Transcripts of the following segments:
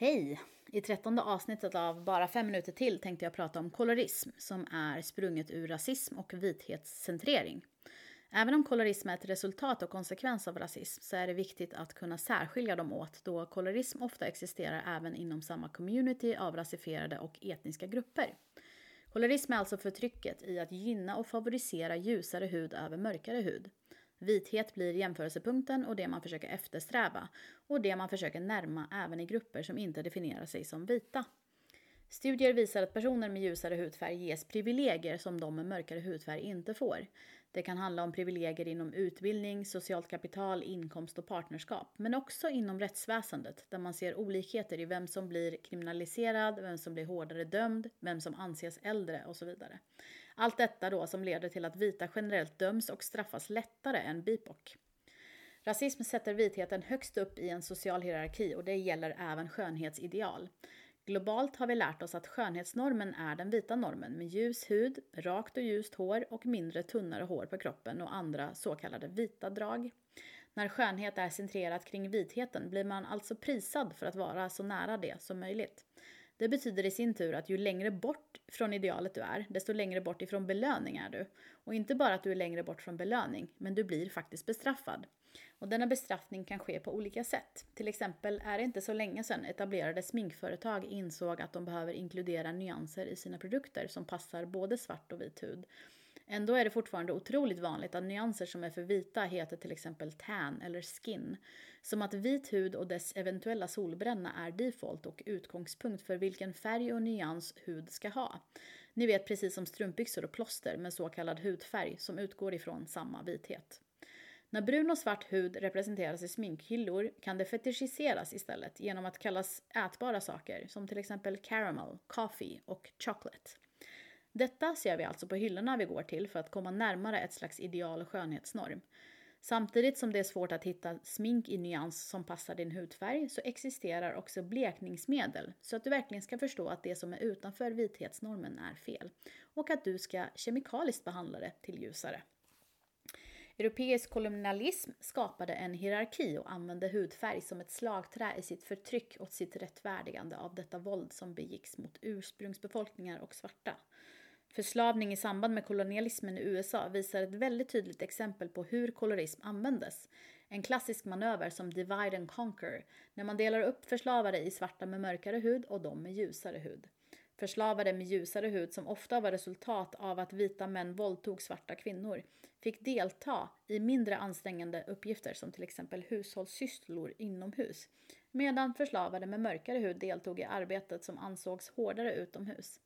Hej! I trettonde avsnittet av Bara fem minuter till tänkte jag prata om kolorism som är sprunget ur rasism och vithetscentrering. Även om kolorism är ett resultat och konsekvens av rasism så är det viktigt att kunna särskilja dem åt då kolorism ofta existerar även inom samma community av rasifierade och etniska grupper. Kolorism är alltså förtrycket i att gynna och favorisera ljusare hud över mörkare hud. Vithet blir jämförelsepunkten och det man försöker eftersträva och det man försöker närma även i grupper som inte definierar sig som vita. Studier visar att personer med ljusare hudfärg ges privilegier som de med mörkare hudfärg inte får. Det kan handla om privilegier inom utbildning, socialt kapital, inkomst och partnerskap, men också inom rättsväsendet där man ser olikheter i vem som blir kriminaliserad, vem som blir hårdare dömd, vem som anses äldre och så vidare. Allt detta då som leder till att vita generellt döms och straffas lättare än BIPOC. Rasism sätter vitheten högst upp i en social hierarki och det gäller även skönhetsideal. Globalt har vi lärt oss att skönhetsnormen är den vita normen med ljus hud, rakt och ljust hår och mindre tunnare hår på kroppen och andra så kallade vita drag. När skönhet är centrerat kring vitheten blir man alltså prisad för att vara så nära det som möjligt. Det betyder i sin tur att ju längre bort från idealet du är, desto längre bort ifrån belöning är du. Och inte bara att du är längre bort från belöning, men du blir faktiskt bestraffad. Och denna bestraffning kan ske på olika sätt. Till exempel är det inte så länge sedan etablerade sminkföretag insåg att de behöver inkludera nyanser i sina produkter som passar både svart och vit hud. Ändå är det fortfarande otroligt vanligt att nyanser som är för vita heter till exempel tan eller skin. Som att vit hud och dess eventuella solbränna är default och utgångspunkt för vilken färg och nyans hud ska ha. Ni vet precis som strumpbyxor och plåster med så kallad hudfärg som utgår ifrån samma vithet. När brun och svart hud representeras i sminkhyllor kan det fetischiseras istället genom att kallas ätbara saker som till exempel caramel, coffee och chocolate. Detta ser vi alltså på hyllorna vi går till för att komma närmare ett slags ideal och skönhetsnorm. Samtidigt som det är svårt att hitta smink i nyans som passar din hudfärg så existerar också blekningsmedel så att du verkligen ska förstå att det som är utanför vithetsnormen är fel och att du ska kemikaliskt behandla det till ljusare. Europeisk kolonialism skapade en hierarki och använde hudfärg som ett slagträ i sitt förtryck och sitt rättfärdigande av detta våld som begicks mot ursprungsbefolkningar och svarta. Förslavning i samband med kolonialismen i USA visar ett väldigt tydligt exempel på hur kolorism användes. En klassisk manöver som divide and conquer, när man delar upp förslavade i svarta med mörkare hud och de med ljusare hud. Förslavade med ljusare hud som ofta var resultat av att vita män våldtog svarta kvinnor fick delta i mindre ansträngande uppgifter som till exempel hushållssysslor inomhus medan förslavade med mörkare hud deltog i arbetet som ansågs hårdare utomhus.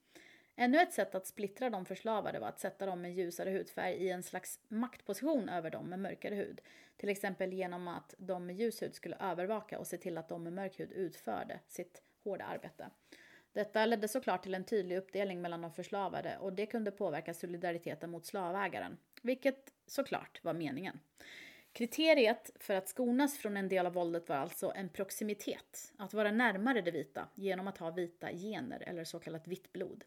Ännu ett sätt att splittra de förslavade var att sätta dem med ljusare hudfärg i en slags maktposition över dem med mörkare hud. Till exempel genom att de med ljus hud skulle övervaka och se till att de med mörk hud utförde sitt hårda arbete. Detta ledde såklart till en tydlig uppdelning mellan de förslavade och det kunde påverka solidariteten mot slavägaren, vilket såklart var meningen. Kriteriet för att skonas från en del av våldet var alltså en proximitet, att vara närmare det vita genom att ha vita gener eller så kallat vitt blod.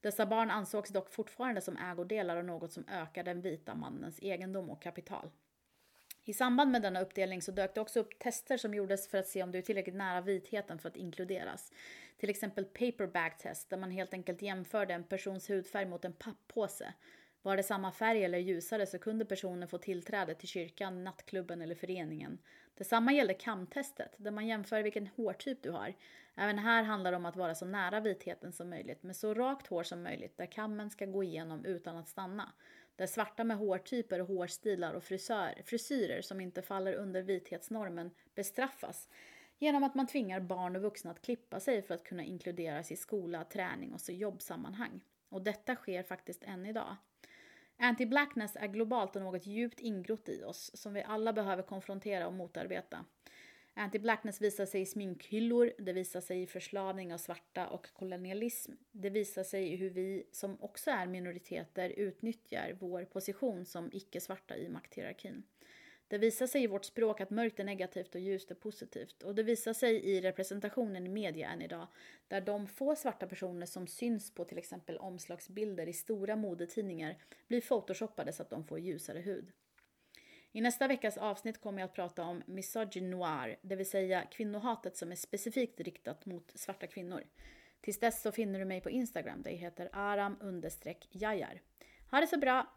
Dessa barn ansågs dock fortfarande som ägodelar av något som ökar den vita mannens egendom och kapital. I samband med denna uppdelning så dök det också upp tester som gjordes för att se om du är tillräckligt nära vitheten för att inkluderas. Till exempel paperback test där man helt enkelt jämförde en persons hudfärg mot en papppåse. Var det samma färg eller ljusare så kunde personen få tillträde till kyrkan, nattklubben eller föreningen. Detsamma gällde kamtestet, där man jämför vilken hårtyp du har. Även här handlar det om att vara så nära vitheten som möjligt, med så rakt hår som möjligt, där kammen ska gå igenom utan att stanna. Där svarta med hårtyper och hårstilar och frisör, frisyrer som inte faller under vithetsnormen bestraffas genom att man tvingar barn och vuxna att klippa sig för att kunna inkluderas i skola, träning och så jobbsammanhang. Och detta sker faktiskt än idag. Anti-blackness är globalt och något djupt ingrott i oss som vi alla behöver konfrontera och motarbeta. Anti-blackness visar sig i sminkhyllor, det visar sig i förslavning av svarta och kolonialism. Det visar sig i hur vi, som också är minoriteter, utnyttjar vår position som icke-svarta i makthierarkin. Det visar sig i vårt språk att mörkt är negativt och ljust är positivt. Och det visar sig i representationen i media än idag, där de få svarta personer som syns på till exempel omslagsbilder i stora modetidningar blir photoshoppade så att de får ljusare hud. I nästa veckas avsnitt kommer jag att prata om misogynoir, det vill säga kvinnohatet som är specifikt riktat mot svarta kvinnor. Tills dess så finner du mig på Instagram där jag heter aram jajar. Ha det så bra!